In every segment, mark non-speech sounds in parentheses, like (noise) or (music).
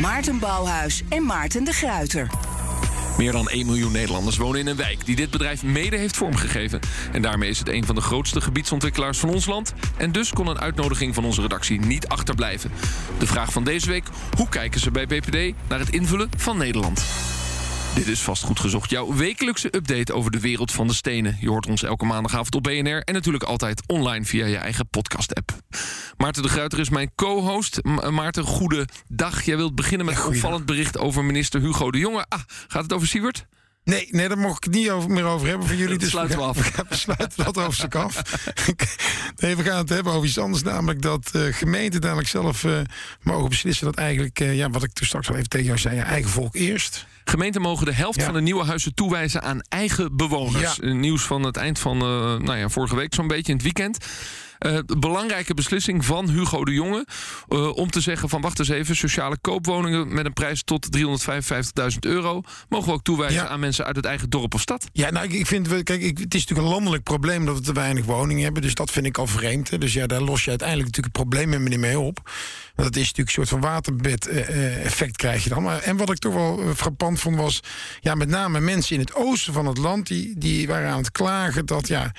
Maarten Bouwhuis en Maarten de Gruiter. Meer dan 1 miljoen Nederlanders wonen in een wijk die dit bedrijf mede heeft vormgegeven. En daarmee is het een van de grootste gebiedsontwikkelaars van ons land. En dus kon een uitnodiging van onze redactie niet achterblijven. De vraag van deze week: hoe kijken ze bij BPD naar het invullen van Nederland? Dit is vast goed gezocht. Jouw wekelijkse update over de wereld van de stenen. Je hoort ons elke maandagavond op BNR en natuurlijk altijd online via je eigen podcast-app. Maarten de Gruiter is mijn co-host. Ma Maarten, goede dag. Jij wilt beginnen met een opvallend bericht over minister Hugo de Jonge. Ah, gaat het over Siewert? Nee, nee, daar mocht ik het niet over, meer over hebben van jullie. (laughs) Dus sluiten we, af. (laughs) We, sluiten dat hoofdstuk af. (laughs) nee, we gaan het hebben over iets anders. Namelijk dat uh, gemeenten dadelijk zelf uh, mogen beslissen dat eigenlijk... Uh, ja, wat ik toen straks al even tegen jou zei, eigen volk eerst. Gemeenten mogen de helft ja. van de nieuwe huizen toewijzen aan eigen bewoners. Ja. Nieuws van het eind van nou ja, vorige week zo'n beetje in het weekend. Uh, belangrijke beslissing van Hugo de Jonge. Uh, om te zeggen van wacht eens even, sociale koopwoningen met een prijs tot 355.000 euro. Mogen we ook toewijzen ja. aan mensen uit het eigen dorp of stad? Ja, nou, ik vind, kijk, ik, het is natuurlijk een landelijk probleem dat we te weinig woningen hebben. Dus dat vind ik al vreemd. Hè. Dus ja, daar los je uiteindelijk natuurlijk het probleem niet mee op. Want dat is natuurlijk een soort van waterbed-effect krijg je dan. Maar, en wat ik toch wel frappant vond was, ja, met name mensen in het oosten van het land, die, die waren aan het klagen dat ja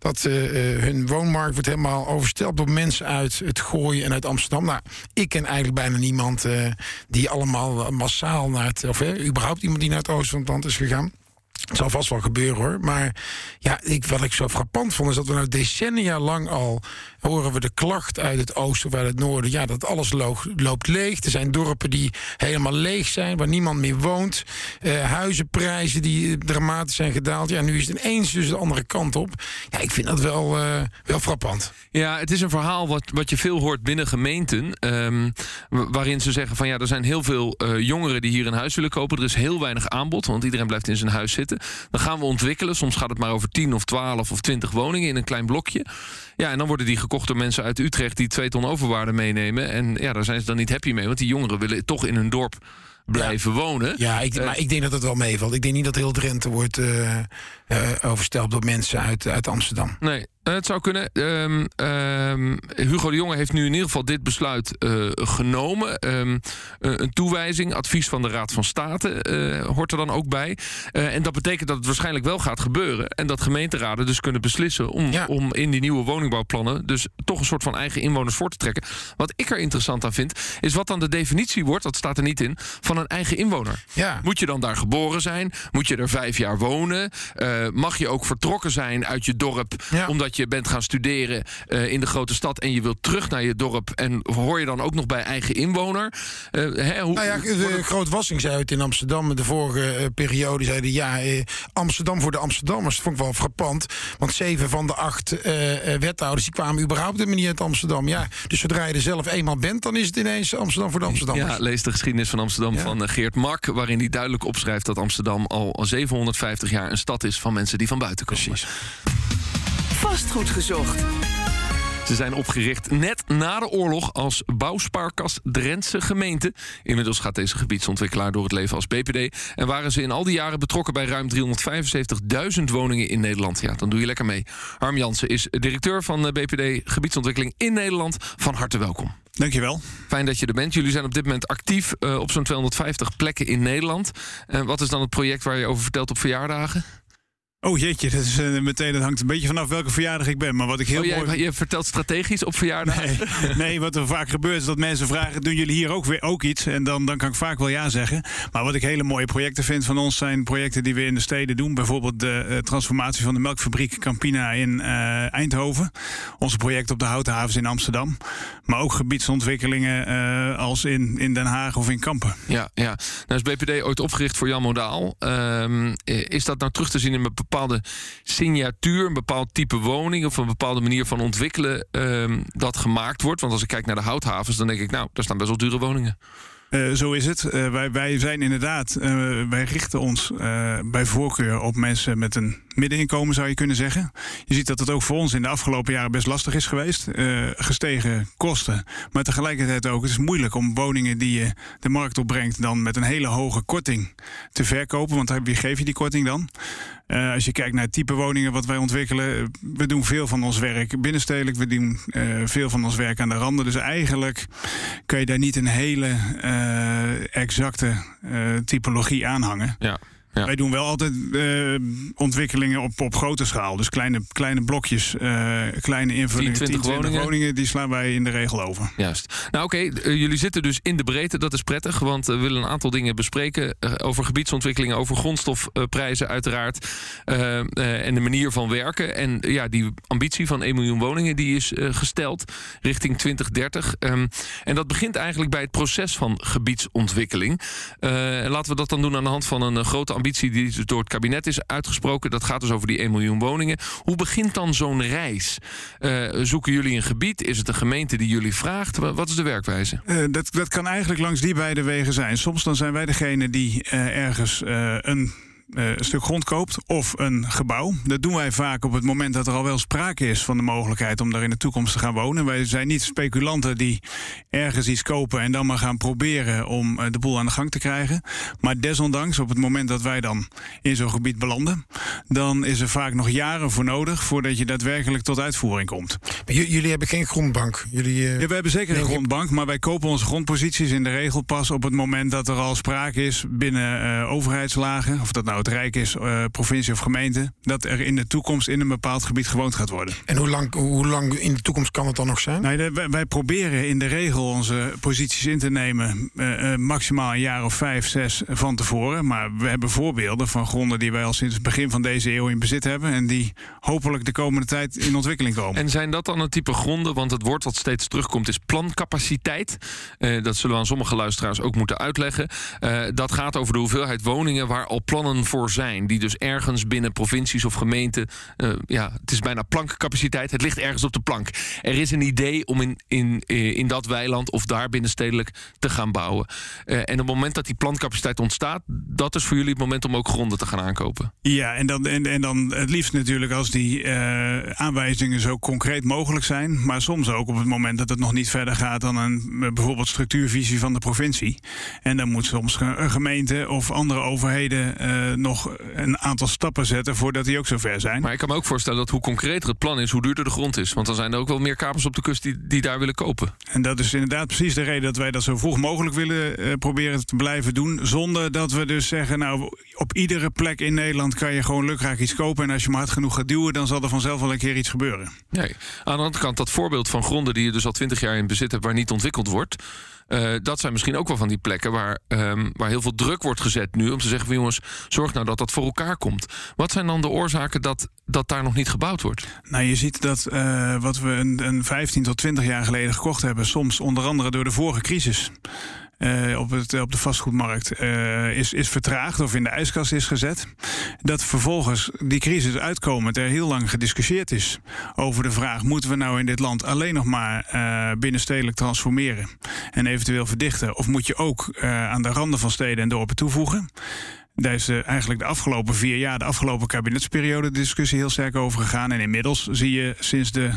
dat uh, hun woonmarkt wordt helemaal overstelpt door mensen uit het Gooi en uit Amsterdam. Nou, ik ken eigenlijk bijna niemand uh, die allemaal massaal naar het, of überhaupt iemand die naar het oosten van het land is gegaan. Het zal vast wel gebeuren hoor. Maar ja, ik, wat ik zo frappant vond, is dat we nou decennia lang al horen we de klacht uit het oosten uit het noorden. Ja, dat alles loopt leeg. Er zijn dorpen die helemaal leeg zijn, waar niemand meer woont. Uh, huizenprijzen die dramatisch zijn gedaald. Ja, nu is het ineens dus de andere kant op. Ja, ik vind dat wel, uh, wel frappant. Ja, het is een verhaal wat, wat je veel hoort binnen gemeenten. Um, waarin ze zeggen van ja, er zijn heel veel uh, jongeren die hier een huis willen kopen. Er is heel weinig aanbod, want iedereen blijft in zijn huis zitten. Dan gaan we ontwikkelen. Soms gaat het maar over 10 of 12 of 20 woningen in een klein blokje. Ja, en dan worden die gekocht door mensen uit Utrecht die twee ton overwaarde meenemen. En ja, daar zijn ze dan niet happy mee, want die jongeren willen toch in hun dorp blijven wonen. Ja, ik, uh, maar ik denk dat het wel meevalt. Ik denk niet dat heel Drenthe wordt uh, oversteld door mensen uit, uit Amsterdam. Nee, het zou kunnen. Um, um, Hugo de Jonge heeft nu in ieder geval dit besluit uh, genomen. Um, uh, een toewijzing, advies van de Raad van State uh, hoort er dan ook bij. en dat betekent dat het waarschijnlijk wel gaat gebeuren. En dat gemeenteraden dus kunnen beslissen om, ja. om in die nieuwe woningbouwplannen... dus toch een soort van eigen inwoners voor te trekken. Wat ik er interessant aan vind, is wat dan de definitie wordt... dat staat er niet in, van een eigen inwoner. Ja. Moet je dan daar geboren zijn? Moet je er vijf jaar wonen? mag je ook vertrokken zijn uit je dorp... Ja. omdat je bent gaan studeren uh, in de grote stad en je wilt terug naar je dorp en hoor je dan ook nog bij eigen inwoner? Uh, hè, hoe, nou ja, de het... Groot Wassing zei het in Amsterdam de vorige periode zeiden ja, Amsterdam voor de Amsterdammers. Dat vond ik wel frappant, want zeven van de acht wethouders die kwamen überhaupt helemaal niet uit Amsterdam. Ja, dus zodra je er zelf eenmaal bent, dan is het ineens Amsterdam voor de Amsterdammers. Ja, lees de geschiedenis van Amsterdam ja. van Geert Mak, waarin hij duidelijk opschrijft dat Amsterdam al 750 jaar een stad is van mensen die van buiten komen. Precies. Vastgoed gezocht. Ze zijn opgericht net na de oorlog als bouwspaarkast Drentse gemeente. Inmiddels gaat deze gebiedsontwikkelaar door het leven als BPD. En waren ze in al die jaren betrokken bij ruim 375.000 woningen in Nederland. Ja, dan doe je lekker mee. Harm Jansen is directeur van BPD Gebiedsontwikkeling in Nederland. Van harte welkom. Dankjewel. Fijn dat je er bent. Jullie zijn op dit moment actief uh, op zo'n 250 plekken in Nederland. En wat is dan het project waar je over vertelt op verjaardagen? Oh jeetje, dat is uh, meteen. Dat hangt een beetje vanaf welke verjaardag ik ben. Maar wat ik heel oh, jij, mooi. Je vertelt strategisch op verjaardag. Nee, nee, wat er vaak gebeurt is dat mensen vragen: doen jullie hier ook weer ook iets? En dan, dan kan ik vaak wel ja zeggen. Maar wat ik hele mooie projecten vind van ons zijn projecten die we in de steden doen. Bijvoorbeeld de uh, transformatie van de melkfabriek Campina in uh, Eindhoven. Onze project op de Houten Havens in Amsterdam. Maar ook gebiedsontwikkelingen als in, in Den Haag of in Kampen. Ja, ja. Nou is BPD ooit opgericht voor Jan Modaal. Um, is dat nou terug te zien in een bepaalde signatuur, een bepaald type woning of een bepaalde manier van ontwikkelen um, dat gemaakt wordt. Want als ik kijk naar de houthavens, dan denk ik, nou, daar staan best wel dure woningen. Uh, zo is het. Uh, wij, wij zijn inderdaad, uh, wij richten ons bij voorkeur op mensen met een middeninkomen, zou je kunnen zeggen. Je ziet dat het ook voor ons in de afgelopen jaren best lastig is geweest. gestegen kosten, maar tegelijkertijd ook, het is moeilijk om woningen die je de markt opbrengt dan met een hele hoge korting te verkopen. Want wie geef je die korting dan? Uh, als je kijkt naar het type woningen wat wij ontwikkelen, we doen veel van ons werk binnenstedelijk, we doen veel van ons werk aan de randen. Dus eigenlijk kun je daar niet een hele exacte typologie aanhangen. Ja. Ja. Wij doen wel altijd uh, ontwikkelingen op, op grote schaal. Dus kleine, kleine blokjes, uh, kleine invullingen. 10, 20, 20 woningen. woningen. die slaan wij in de regel over. Juist. Nou oké, okay, uh, jullie zitten dus in de breedte. Dat is prettig, want we willen een aantal dingen bespreken. over gebiedsontwikkelingen, over grondstofprijzen uiteraard. en de manier van werken. En ja, die ambitie van 1 miljoen woningen die is gesteld richting 2030. Um, en dat begint eigenlijk bij het proces van gebiedsontwikkeling. laten we dat dan doen aan de hand van een grote ambitie die door het kabinet is uitgesproken. Dat gaat dus over die 1 miljoen woningen. Hoe begint dan zo'n reis? Uh, zoeken jullie een gebied? Is het een gemeente die jullie vraagt? Wat is de werkwijze? Uh, dat, dat kan eigenlijk langs die beide wegen zijn. Soms dan zijn wij degene die uh, ergens een een stuk grond koopt of een gebouw. Dat doen wij vaak op het moment dat er al wel sprake is van de mogelijkheid om daar in de toekomst te gaan wonen. Wij zijn niet speculanten die ergens iets kopen en dan maar gaan proberen om uh, de boel aan de gang te krijgen. Maar desondanks, op het moment dat wij dan in zo'n gebied belanden, dan is er vaak nog jaren voor nodig voordat je daadwerkelijk tot uitvoering komt. Jullie hebben geen grondbank? Jullie, uh, ja, we hebben zeker een grondbank, maar wij kopen onze grondposities in de regel pas op het moment dat er al sprake is binnen overheidslagen, of dat nou het Rijk is, uh, provincie of gemeente, dat er in de toekomst in een bepaald gebied gewoond gaat worden. En hoe lang, hoe lang in de toekomst kan het dan nog zijn? Nee, wij, wij, proberen in de regel onze posities in te nemen uh, maximaal een jaar of vijf, zes van tevoren. Maar we hebben voorbeelden van gronden die wij al sinds het begin van deze eeuw in bezit hebben en die hopelijk de komende tijd in ontwikkeling komen. En zijn dat dan een type gronden? Want het woord wat steeds terugkomt is plancapaciteit. Uh, dat zullen we aan sommige luisteraars ook moeten uitleggen. dat gaat over de hoeveelheid woningen waar al plannen voor zijn. Die dus ergens binnen provincies of gemeenten. Uh, ja, het is bijna plankcapaciteit. Het ligt ergens op de plank. Er is een idee om in, in, eh, in dat weiland of daar binnenstedelijk te gaan bouwen. Uh, en op het moment dat die plancapaciteit ontstaat, dat is voor jullie het moment om ook gronden te gaan aankopen. Ja, en dan, en, en dan het liefst natuurlijk als die aanwijzingen zo concreet mogelijk zijn. Maar soms ook op het moment dat het nog niet verder gaat dan een bijvoorbeeld structuurvisie van de provincie. En dan moet soms een gemeente of andere overheden nog een aantal stappen zetten voordat die ook zover zijn. Maar ik kan me ook voorstellen dat hoe concreter het plan is, hoe duurder de grond is. Want dan zijn er ook wel meer kapers op de kust die, die daar willen kopen. En dat is inderdaad precies de reden dat wij dat zo vroeg mogelijk willen uh, proberen te blijven doen. Zonder dat we dus zeggen, nou, op iedere plek in Nederland kan je gewoon lukraak iets kopen. En als je maar hard genoeg gaat duwen, dan zal er vanzelf wel een keer iets gebeuren. Nee. Aan de andere kant, dat voorbeeld van gronden die je dus al twintig jaar in bezit hebt, waar niet ontwikkeld wordt. Uh, dat zijn misschien ook wel van die plekken waar, um, waar heel veel druk wordt gezet nu. Om te zeggen van jongens, zorg nou dat dat voor elkaar komt. Wat zijn dan de oorzaken dat, dat daar nog niet gebouwd wordt? Nou, je ziet dat uh, wat we een, een 15 tot 20 jaar geleden gekocht hebben, soms onder andere door de vorige crisis. Uh, op, het, op de vastgoedmarkt uh, is, is vertraagd of in de ijskast is gezet. Dat vervolgens die crisis uitkomend er heel lang gediscussieerd is over de vraag: moeten we nou in dit land alleen nog maar uh, binnenstedelijk transformeren en eventueel verdichten? Of moet je ook aan de randen van steden en dorpen toevoegen? Daar is eigenlijk de afgelopen vier jaar, de afgelopen kabinetsperiode, de discussie heel sterk over gegaan. En inmiddels zie je sinds de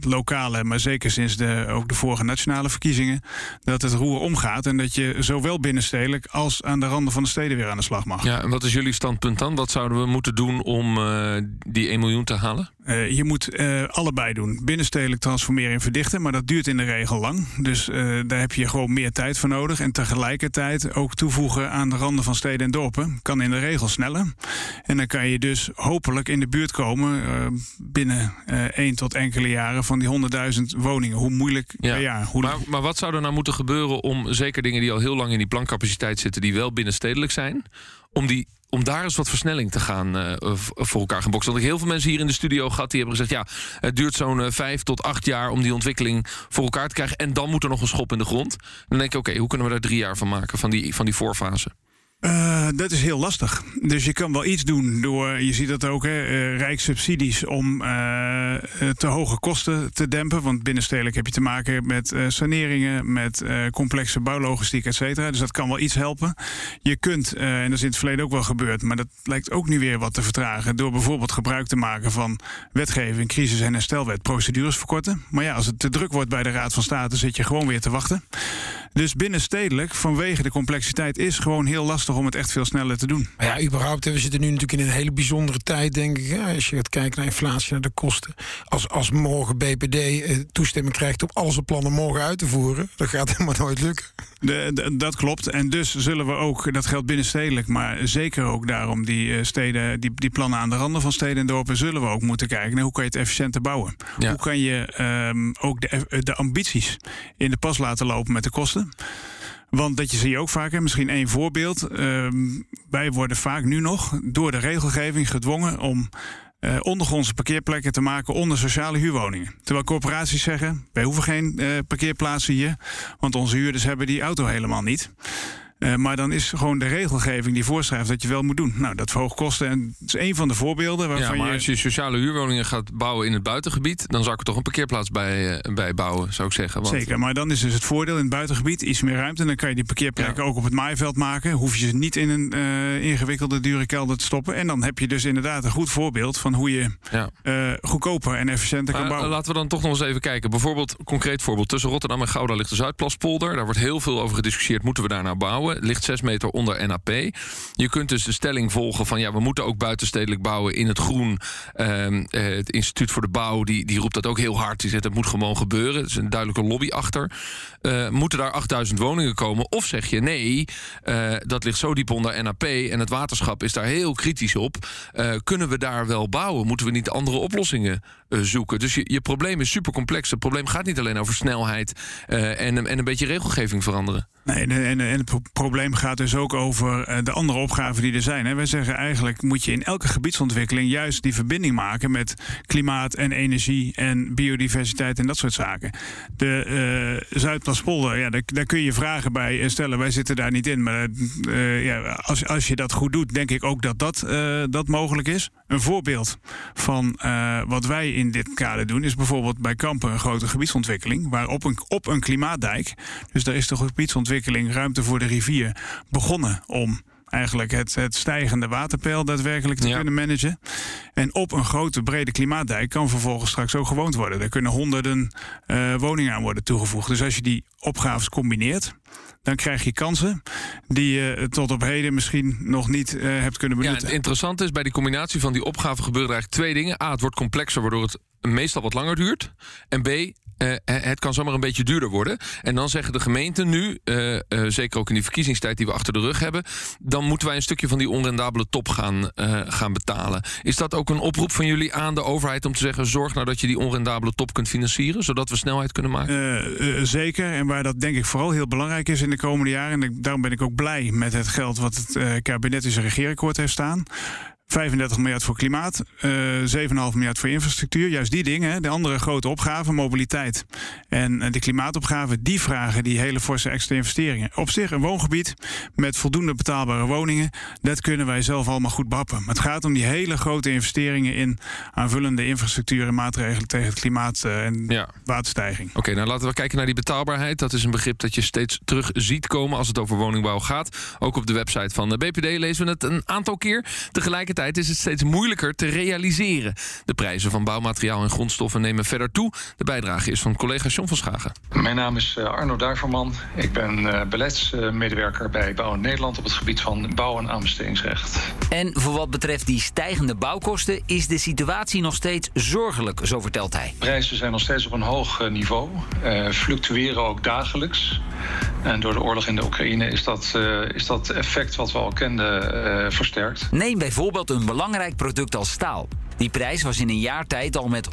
lokale, maar zeker sinds de, ook de vorige nationale verkiezingen, dat het roer omgaat en dat je zowel binnenstedelijk als aan de randen van de steden weer aan de slag mag. Ja, en wat is jullie standpunt dan? Wat zouden we moeten doen om uh, die 1 miljoen te halen? Uh, je moet uh, allebei doen. Binnenstedelijk transformeren en verdichten, maar dat duurt in de regel lang. Dus uh, daar heb je gewoon meer tijd voor nodig. En tegelijkertijd ook toevoegen aan de randen van steden en dorpen. Kan in de regel sneller. En dan kan je dus hopelijk in de buurt komen binnen één tot enkele jaren van die 100.000 woningen. Hoe moeilijk ja. per jaar. Hoe maar, maar wat zou er nou moeten gebeuren om zeker dingen die al heel lang in die plancapaciteit zitten, die wel binnenstedelijk zijn, om die om daar eens wat versnelling te gaan uh, voor elkaar gaan boksen. Want ik heel veel mensen hier in de studio gehad die hebben gezegd: ja, het duurt zo'n uh, vijf tot acht jaar om die ontwikkeling voor elkaar te krijgen. En dan moet er nog een schop in de grond. Dan denk ik: oké, okay, hoe kunnen we daar drie jaar van maken, van die, van die voorfase? Uh, dat is heel lastig. Dus je kan wel iets doen door, je ziet dat ook, hè, uh, rijkssubsidies om uh, te hoge kosten te dempen. Want binnenstedelijk heb je te maken met saneringen, met complexe bouwlogistiek, et cetera. Dus dat kan wel iets helpen. Je kunt, en dat is in het verleden ook wel gebeurd, maar dat lijkt ook nu weer wat te vertragen. Door bijvoorbeeld gebruik te maken van wetgeving, crisis- en herstelwet, procedures verkorten. Maar ja, als het te druk wordt bij de Raad van State, zit je gewoon weer te wachten. Dus binnenstedelijk, vanwege de complexiteit, is gewoon heel lastig om het echt veel sneller te doen. Maar ja, überhaupt, we zitten nu natuurlijk in een hele bijzondere tijd, denk ik. Als je gaat kijken naar inflatie, naar de kosten. Als, als morgen BPD eh, toestemming krijgt om al zijn plannen morgen uit te voeren, dat gaat (laughs) helemaal nooit lukken. De, dat klopt. En dus zullen we ook, dat geldt binnenstedelijk, maar zeker ook daarom, die eh, steden, die, die plannen aan de randen van steden en dorpen, zullen we ook moeten kijken naar hoe kan je het efficiënter bouwen. Hoe kan je um, ook de, de ambities in de pas laten lopen met de kosten. Want dat je zie je ook vaak, misschien één voorbeeld. Uh, wij worden vaak nu nog door de regelgeving gedwongen om uh, ondergrondse parkeerplekken te maken onder sociale huurwoningen. Terwijl corporaties zeggen: wij hoeven geen uh, parkeerplaatsen hier, want onze huurders hebben die auto helemaal niet. Uh, maar dan is gewoon de regelgeving die voorschrijft dat je wel moet doen. Nou, dat verhoogt kosten. En het is een van de voorbeelden waarvan ja, maar je... als je sociale huurwoningen gaat bouwen in het buitengebied... dan zou ik er toch een parkeerplaats bij, uh, bij bouwen, zou ik zeggen. Want... Zeker, maar dan is dus het voordeel in het buitengebied iets meer ruimte. En dan kan je die parkeerplekken ja. ook op het maaiveld maken. Hoef je ze niet in een uh, ingewikkelde, dure kelder te stoppen. En dan heb je dus inderdaad een goed voorbeeld... van hoe je ja. goedkoper en efficiënter kan bouwen. Laten we dan toch nog eens even kijken. Bijvoorbeeld, concreet voorbeeld. Tussen Rotterdam en Gouda ligt de Zuidplaspolder. Daar wordt heel veel over gediscussieerd. Moeten we daar nou bouwen? Ligt 6 meter onder NAP. Je kunt dus de stelling volgen van ja, we moeten ook buitenstedelijk bouwen in het groen. Uh, het Instituut voor de Bouw die, die roept dat ook heel hard. Die zegt dat moet gewoon gebeuren. Er is een duidelijke lobby achter. Uh, moeten daar 8000 woningen komen? Of zeg je nee, uh, dat ligt zo diep onder NAP en het waterschap is daar heel kritisch op. Kunnen we daar wel bouwen? Moeten we niet andere oplossingen zoeken? Dus je, je probleem is super complex. Het probleem gaat niet alleen over snelheid en, en een beetje regelgeving veranderen. Nee, en, en het probleem gaat dus ook over de andere opgaven die er zijn. Wij zeggen eigenlijk moet je in elke gebiedsontwikkeling juist die verbinding maken met klimaat en energie en biodiversiteit en dat soort zaken. De uh, Zuidplaspolder, ja, daar, kun je vragen bij stellen. Wij zitten daar niet in, maar uh, ja, als, als je dat goed doet, denk ik ook dat dat, dat mogelijk is. Een voorbeeld van wat wij in dit kader doen is bijvoorbeeld bij Kampen een grote gebiedsontwikkeling, waar op een, op een klimaatdijk, dus daar is de gebiedsontwikkeling ruimte voor de rivier begonnen om eigenlijk het, het stijgende waterpeil daadwerkelijk te ja. kunnen managen. En op een grote brede klimaatdijk kan vervolgens straks ook gewoond worden. Daar kunnen honderden uh, woningen aan worden toegevoegd. Dus als je die opgaves combineert, dan krijg je kansen die je tot op heden misschien nog niet uh, hebt kunnen benutten. Ja, het interessante is bij die combinatie van die opgaven gebeuren er eigenlijk twee dingen. A, het wordt complexer, waardoor het meestal wat langer duurt. En B, uh, het kan zomaar een beetje duurder worden. En dan zeggen de gemeenten nu, uh, zeker ook in die verkiezingstijd die we achter de rug hebben, dan moeten wij een stukje van die onrendabele top gaan, gaan betalen. Is dat ook een oproep van jullie aan de overheid om te zeggen: zorg nou dat je die onrendabele top kunt financieren, zodat we snelheid kunnen maken? zeker. En waar dat denk ik vooral heel belangrijk is in de komende jaren, en daarom ben ik ook blij met het geld wat het kabinet in zijn regeerakkoord heeft staan. 35 miljard voor klimaat, uh, 7,5 miljard voor infrastructuur. Juist die dingen, de andere grote opgaven, mobiliteit en de klimaatopgaven, die vragen die hele forse extra investeringen. Op zich een woongebied met voldoende betaalbare woningen, dat kunnen wij zelf allemaal goed behappen. Maar het gaat om die hele grote investeringen in aanvullende infrastructuur en maatregelen tegen het klimaat en ja. waterstijging. Oké, okay, nou laten we kijken naar die betaalbaarheid. Dat is een begrip dat je steeds terug ziet komen als het over woningbouw gaat. Ook op de website van de BPD lezen we het een aantal keer. Tegelijkertijd is het steeds moeilijker te realiseren. De prijzen van bouwmateriaal en grondstoffen nemen verder toe. De bijdrage is van collega John van Schagen. Mijn naam is Arno Duiverman. Ik ben beleidsmedewerker bij Bouw Nederland op het gebied van bouw- en aanbestedingsrecht. En voor wat betreft die stijgende bouwkosten is de situatie nog steeds zorgelijk, zo vertelt hij. Prijzen zijn nog steeds op een hoog niveau, uh, fluctueren ook dagelijks. En door de oorlog in de Oekraïne is dat, uh, is dat effect wat we al kenden uh, versterkt. Neem bijvoorbeeld een belangrijk product als staal. Die prijs was in een jaar tijd al met 100%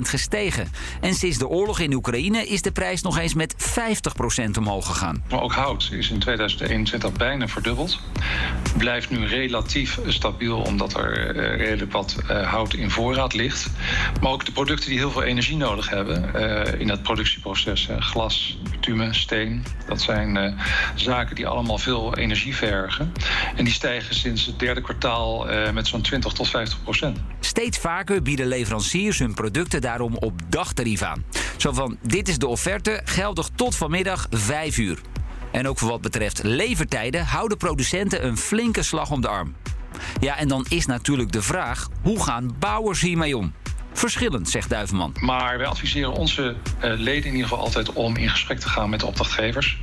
gestegen. En sinds de oorlog in Oekraïne is de prijs nog eens met 50% omhoog gegaan. Maar ook hout is in 2021 bijna verdubbeld. Blijft nu relatief stabiel omdat er uh, redelijk wat uh, hout in voorraad ligt. Maar ook de producten die heel veel energie nodig hebben uh, in het productieproces. glas, bitumen, steen. Dat zijn zaken die allemaal veel energie vergen. En die stijgen sinds het derde kwartaal met zo'n 20 tot 50 procent. Steeds vaker bieden leveranciers hun producten daarom op dagtarief aan. Zo van, dit is de offerte, geldig tot vanmiddag 5 uur. En ook voor wat betreft levertijden houden producenten een flinke slag om de arm. Ja, en dan is natuurlijk de vraag: hoe gaan bouwers hiermee om? Verschillend, zegt Duivenman. Maar wij adviseren onze uh, leden in ieder geval altijd om in gesprek te gaan met de opdrachtgevers.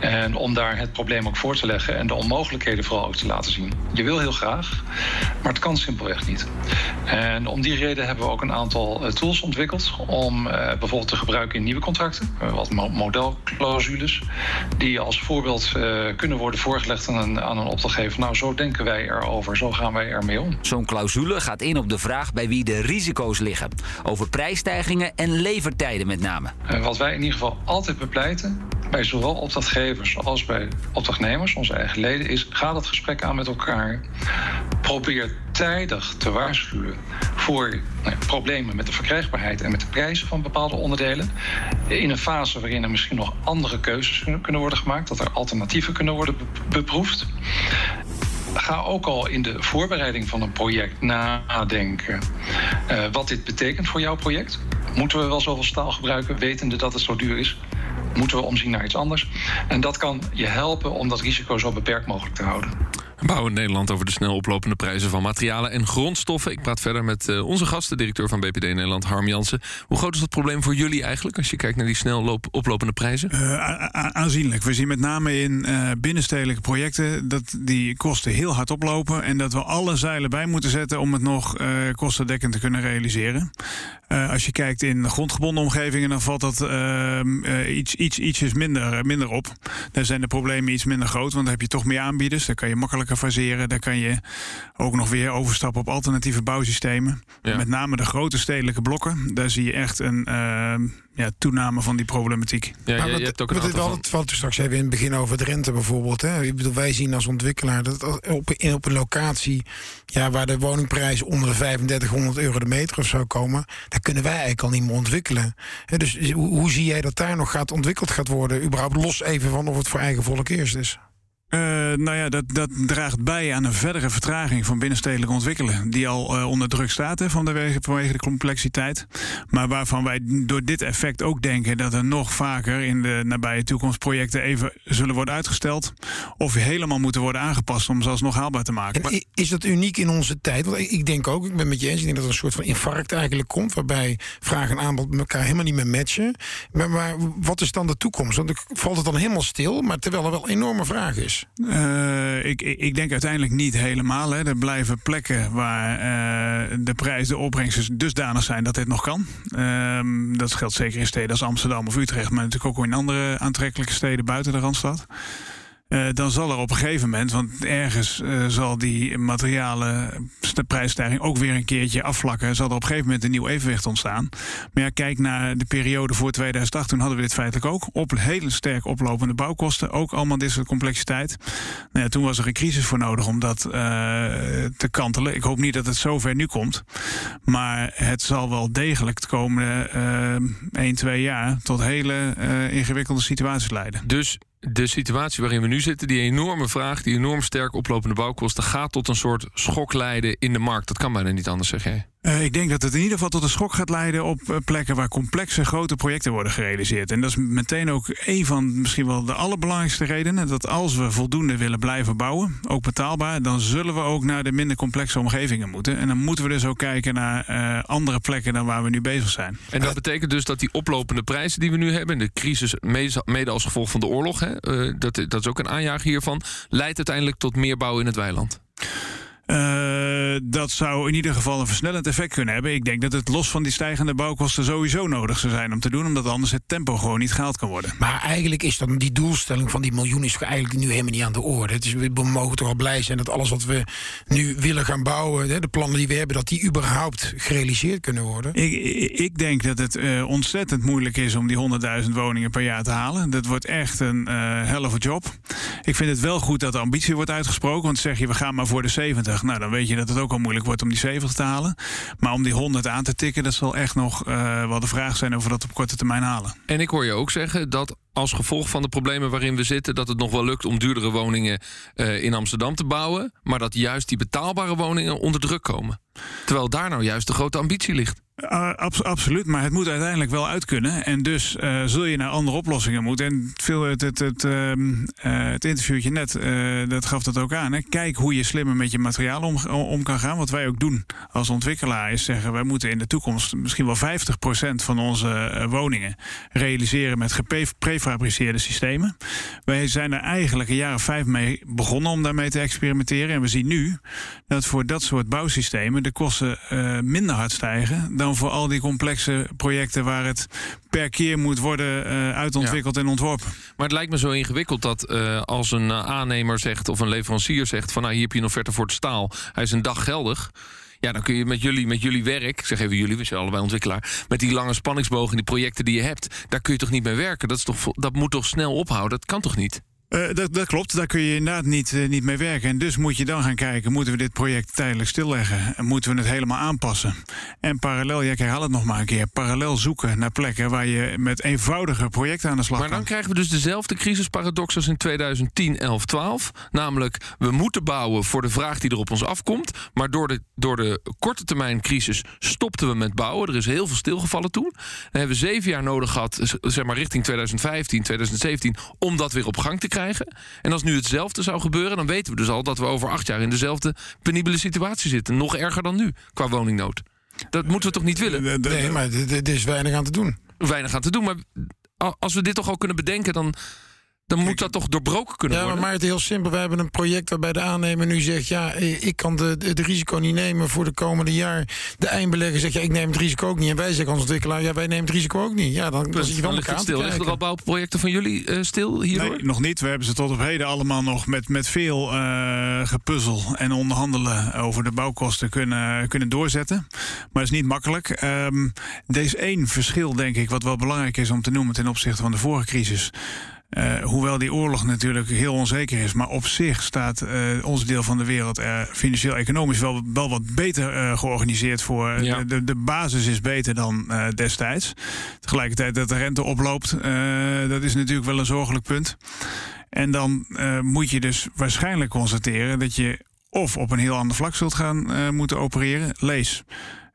En om daar het probleem ook voor te leggen en de onmogelijkheden vooral ook te laten zien. Je wil heel graag, maar het kan simpelweg niet. En om die reden hebben we ook een aantal uh, tools ontwikkeld om uh, bijvoorbeeld te gebruiken in nieuwe contracten. wat modelclausules, die als voorbeeld kunnen worden voorgelegd aan een, aan een opdrachtgever. Nou, zo denken wij erover, zo gaan wij ermee om. Zo'n clausule gaat in op de vraag bij wie de risico's liggen. Over prijsstijgingen en levertijden met name. wat wij in ieder geval altijd bepleiten bij zowel opdrachtgevers als bij opdrachtnemers, onze eigen leden, is ga dat gesprek aan met elkaar. Probeer tijdig te waarschuwen voor nou, problemen met de verkrijgbaarheid en met de prijzen van bepaalde onderdelen. In een fase waarin er misschien nog andere keuzes kunnen worden gemaakt, dat er alternatieven kunnen worden beproefd ga ook al in de voorbereiding van een project nadenken uh, wat dit betekent voor jouw project. Moeten we wel zoveel staal gebruiken, wetende dat het zo duur is? Moeten we omzien naar iets anders? En dat kan je helpen om dat risico zo beperkt mogelijk te houden. Bouwen Nederland over de snel oplopende prijzen van materialen en grondstoffen. Ik praat verder met uh, onze gasten, directeur van BPD Nederland, Harm Jansen. Hoe groot is dat probleem voor jullie eigenlijk als je kijkt naar die snel oplopende prijzen? Uh, aanzienlijk. We zien met name in uh, binnenstedelijke projecten dat die kosten heel hard oplopen. En dat we alle zeilen bij moeten zetten om het nog kostendekkend te kunnen realiseren. Als je kijkt in grondgebonden omgevingen, dan valt dat ehm, iets, iets, ietsjes minder, minder op. Daar zijn de problemen iets minder groot, want dan heb je toch meer aanbieders. Dan kan je makkelijker faseren. Daar kan je ook nog weer overstappen op alternatieve bouwsystemen. Met name de grote stedelijke blokken. Daar zie je echt een uh, ja, toename van die problematiek. Ja, maar je, je hebt ook een wel, het valt straks even in het begin over de rente bijvoorbeeld. Hè. Ik bedoel, wij zien als ontwikkelaar dat op, in, op een locatie ja, waar de woningprijs onder de 3500 euro de meter of zo komen, daar kunnen wij eigenlijk al niet meer ontwikkelen. dus hoe, hoe zie jij dat daar nog gaat ontwikkeld gaat worden? Überhaupt los even van of het voor eigen volk eerst is. Uh, nou ja, dat, dat draagt bij aan een verdere vertraging van binnenstedelijk ontwikkelen. Die al uh, onder druk staat hè, van de, vanwege de complexiteit. Maar waarvan wij door dit effect ook denken dat er nog vaker in de nabije toekomst projecten even zullen worden uitgesteld. Of helemaal moeten worden aangepast om ze alsnog haalbaar te maken. Is dat uniek in onze tijd? Want ik denk ook, ik ben met je eens, ik denk dat er een soort van infarct eigenlijk komt. Waarbij vraag en aanbod elkaar helemaal niet meer matchen. Maar, maar wat is dan de toekomst? Want valt het dan helemaal stil, maar terwijl er wel enorme vraag is. Uh, ik, ik, denk uiteindelijk niet helemaal. Hè. Er blijven plekken waar uh, de prijs, de opbrengsten dusdanig zijn dat dit nog kan. Uh, dat geldt zeker in steden als Amsterdam of Utrecht, maar natuurlijk ook in andere aantrekkelijke steden buiten de Randstad. Uh, dan zal er op een gegeven moment, want ergens uh, zal die materialen prijsstijging ook weer een keertje afvlakken, zal er op een gegeven moment een nieuw evenwicht ontstaan. Maar ja, kijk naar de periode voor 2008, toen hadden we dit feitelijk ook. Op hele sterk oplopende bouwkosten, ook allemaal dit soort complexiteit. Nou ja, toen was er een crisis voor nodig om dat uh, te kantelen. Ik hoop niet dat het zover nu komt, maar het zal wel degelijk de komende 1, 2 jaar tot hele ingewikkelde situaties leiden. Dus de situatie waarin we nu zitten, die enorme vraag, die enorm sterk oplopende bouwkosten, gaat tot een soort schok leiden in de markt. Dat kan bijna niet anders, zeg jij. Uh, ik denk dat het in ieder geval tot een schok gaat leiden op uh, plekken waar complexe grote projecten worden gerealiseerd. En dat is meteen ook een van misschien wel de allerbelangrijkste redenen. Dat als we voldoende willen blijven bouwen, ook betaalbaar, dan zullen we ook naar de minder complexe omgevingen moeten. En dan moeten we dus ook kijken naar uh, andere plekken dan waar we nu bezig zijn. En dat betekent dus dat die oplopende prijzen die we nu hebben, de crisis mede als gevolg van de oorlog, hè, dat, dat is ook een aanjager hiervan, leidt uiteindelijk tot meer bouwen in het weiland. Uh, dat zou in ieder geval een versnellend effect kunnen hebben. Ik denk dat het los van die stijgende bouwkosten sowieso nodig zou zijn om te doen, omdat anders het tempo gewoon niet gehaald kan worden. Maar eigenlijk is dan die doelstelling van die miljoen is eigenlijk nu helemaal niet aan de orde. Het is, we mogen toch wel blij zijn dat alles wat we nu willen gaan bouwen, de plannen die we hebben, dat die überhaupt gerealiseerd kunnen worden. Ik, ik denk dat het uh, ontzettend moeilijk is om die 100.000 woningen per jaar te halen. Dat wordt echt een uh, hell of a job. Ik vind het wel goed dat de ambitie wordt uitgesproken, want zeg je we gaan maar voor de 70. Nou, dan weet je dat het ook al moeilijk wordt om die 70 te halen. Maar om die 100 aan te tikken, dat zal echt nog uh, wel de vraag zijn of we dat op korte termijn halen. En ik hoor je ook zeggen dat als gevolg van de problemen waarin we zitten, dat het nog wel lukt om duurdere woningen uh, in Amsterdam te bouwen. Maar dat juist die betaalbare woningen onder druk komen. Terwijl daar nou juist de grote ambitie ligt. Uh, absoluut, maar het moet uiteindelijk wel uit kunnen. En dus uh, zul je naar andere oplossingen moeten. En veel, het, het, het, uh, het interviewtje net, dat gaf dat ook aan. Hè. Kijk hoe je slimmer met je materiaal om, om, kan gaan. Wat wij ook doen als ontwikkelaar is zeggen... wij moeten in de toekomst misschien wel 50% van onze woningen... realiseren met geprefabriceerde systemen. Wij zijn er eigenlijk een jaar of vijf mee begonnen om daarmee te experimenteren. En we zien nu dat voor dat soort bouwsystemen... de kosten minder hard stijgen... dan dan voor al die complexe projecten waar het per keer moet worden uh, uitontwikkeld ja. en ontworpen. Maar het lijkt me zo ingewikkeld dat uh, als een aannemer zegt of een leverancier zegt van nou hier heb je een offerte voor het staal, hij is een dag geldig. Ja, dan kun je met jullie, met jullie werk, ik zeg even jullie, we zijn allebei ontwikkelaar, met die lange spanningsbogen en die projecten die je hebt, daar kun je toch niet mee werken? Dat, is toch, dat moet toch snel ophouden? Dat kan toch niet? Uh, dat, dat, klopt, daar kun je inderdaad niet, uh, niet mee werken. En dus moet je dan gaan kijken, moeten we dit project tijdelijk stilleggen? En moeten we het helemaal aanpassen? En parallel, ja, ik herhaal het nog maar een keer, parallel zoeken naar plekken waar je met eenvoudige projecten aan de slag maar kan. Maar dan krijgen we dus dezelfde crisisparadox als in 2010, 11, 12. Namelijk, we moeten bouwen voor de vraag die er op ons afkomt. Maar door de, door de korte termijn crisis stopten we met bouwen. Er is heel veel stilgevallen toen. Dan hebben we zeven jaar nodig gehad, zeg maar richting 2015, 2017, om dat weer op gang te krijgen krijgen. En als nu hetzelfde zou gebeuren, dan weten we dus al dat we over acht jaar in dezelfde penibele situatie zitten. Nog erger dan nu qua woningnood. Dat moeten we toch niet willen? Nee, maar er is weinig aan te doen. Weinig aan te doen, maar als we dit toch al kunnen bedenken, dan dan moet dat toch doorbroken kunnen ja, worden? Ja, maar het is heel simpel. We hebben een project waarbij de aannemer nu zegt... ja, ik kan de, de, risico niet nemen voor de komende jaar. De eindbelegger zegt, ja, ik neem het risico ook niet. En wij zeggen als ontwikkelaar, ja, wij nemen het risico ook niet. Ja, dan, dan zit je elkaar stil. Liggen er al bouwprojecten van jullie uh, stil hierdoor? Nee, nog niet. We hebben ze tot op heden allemaal nog met, met veel uh, gepuzzel... en onderhandelen over de bouwkosten kunnen, kunnen doorzetten. Maar het is niet makkelijk. Um, er is één verschil, denk ik, wat wel belangrijk is om te noemen... ten opzichte van de vorige crisis... Uh, hoewel die oorlog natuurlijk heel onzeker is. Maar op zich staat uh, ons deel van de wereld er financieel-economisch wel, wel wat beter uh, georganiseerd voor. Ja. De, de, basis is beter dan destijds. Tegelijkertijd dat de rente oploopt, dat is natuurlijk wel een zorgelijk punt. En dan moet je dus waarschijnlijk constateren dat je of op een heel ander vlak zult gaan moeten opereren. Lees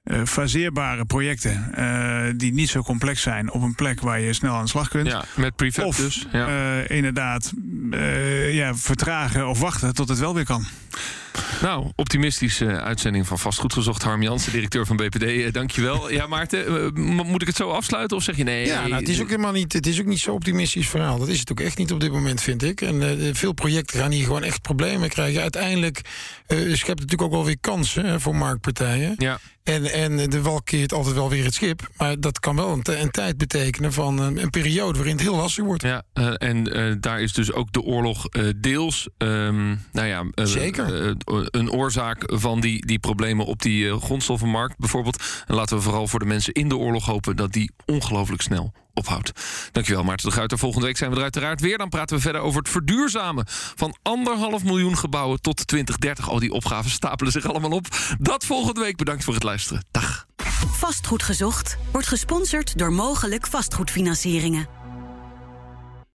uh, faseerbare projecten uh, die niet zo complex zijn op een plek waar je snel aan de slag kunt. Ja, met prefab of, dus. Ja. Uh, inderdaad ja, vertragen of wachten tot het wel weer kan. Nou, optimistische uitzending van Vastgoed Gezocht. Harm Jansen, directeur van BPD. Dankjewel. (laughs) Ja, Maarten, moet ik het zo afsluiten of zeg je nee? Ja, nou, het is ook helemaal niet. Het is ook niet zo optimistisch verhaal. Dat is het ook echt niet op dit moment, vind ik. En veel projecten gaan hier gewoon echt problemen krijgen. Uiteindelijk schept het natuurlijk ook wel weer kansen hè, voor marktpartijen. Ja. En, en de wal keert altijd wel weer het schip. Maar dat kan wel een, een tijd betekenen van een, een, periode waarin het heel lastig wordt. Ja, uh, en uh, daar is dus ook de oorlog uh, deels um, nou ja, Zeker. Een oorzaak van die, die problemen op die grondstoffenmarkt bijvoorbeeld. En laten we vooral voor de mensen in de oorlog hopen dat die ongelooflijk snel ophoudt. Dankjewel Maarten de Gruiter. Volgende week zijn we er uiteraard weer. Dan praten we verder over het verduurzamen van anderhalf miljoen gebouwen tot 2030. Al die opgaven stapelen zich allemaal op. Dat volgende week. Bedankt voor het luisteren. Dag. Vastgoed gezocht wordt gesponsord door mogelijk vastgoedfinancieringen.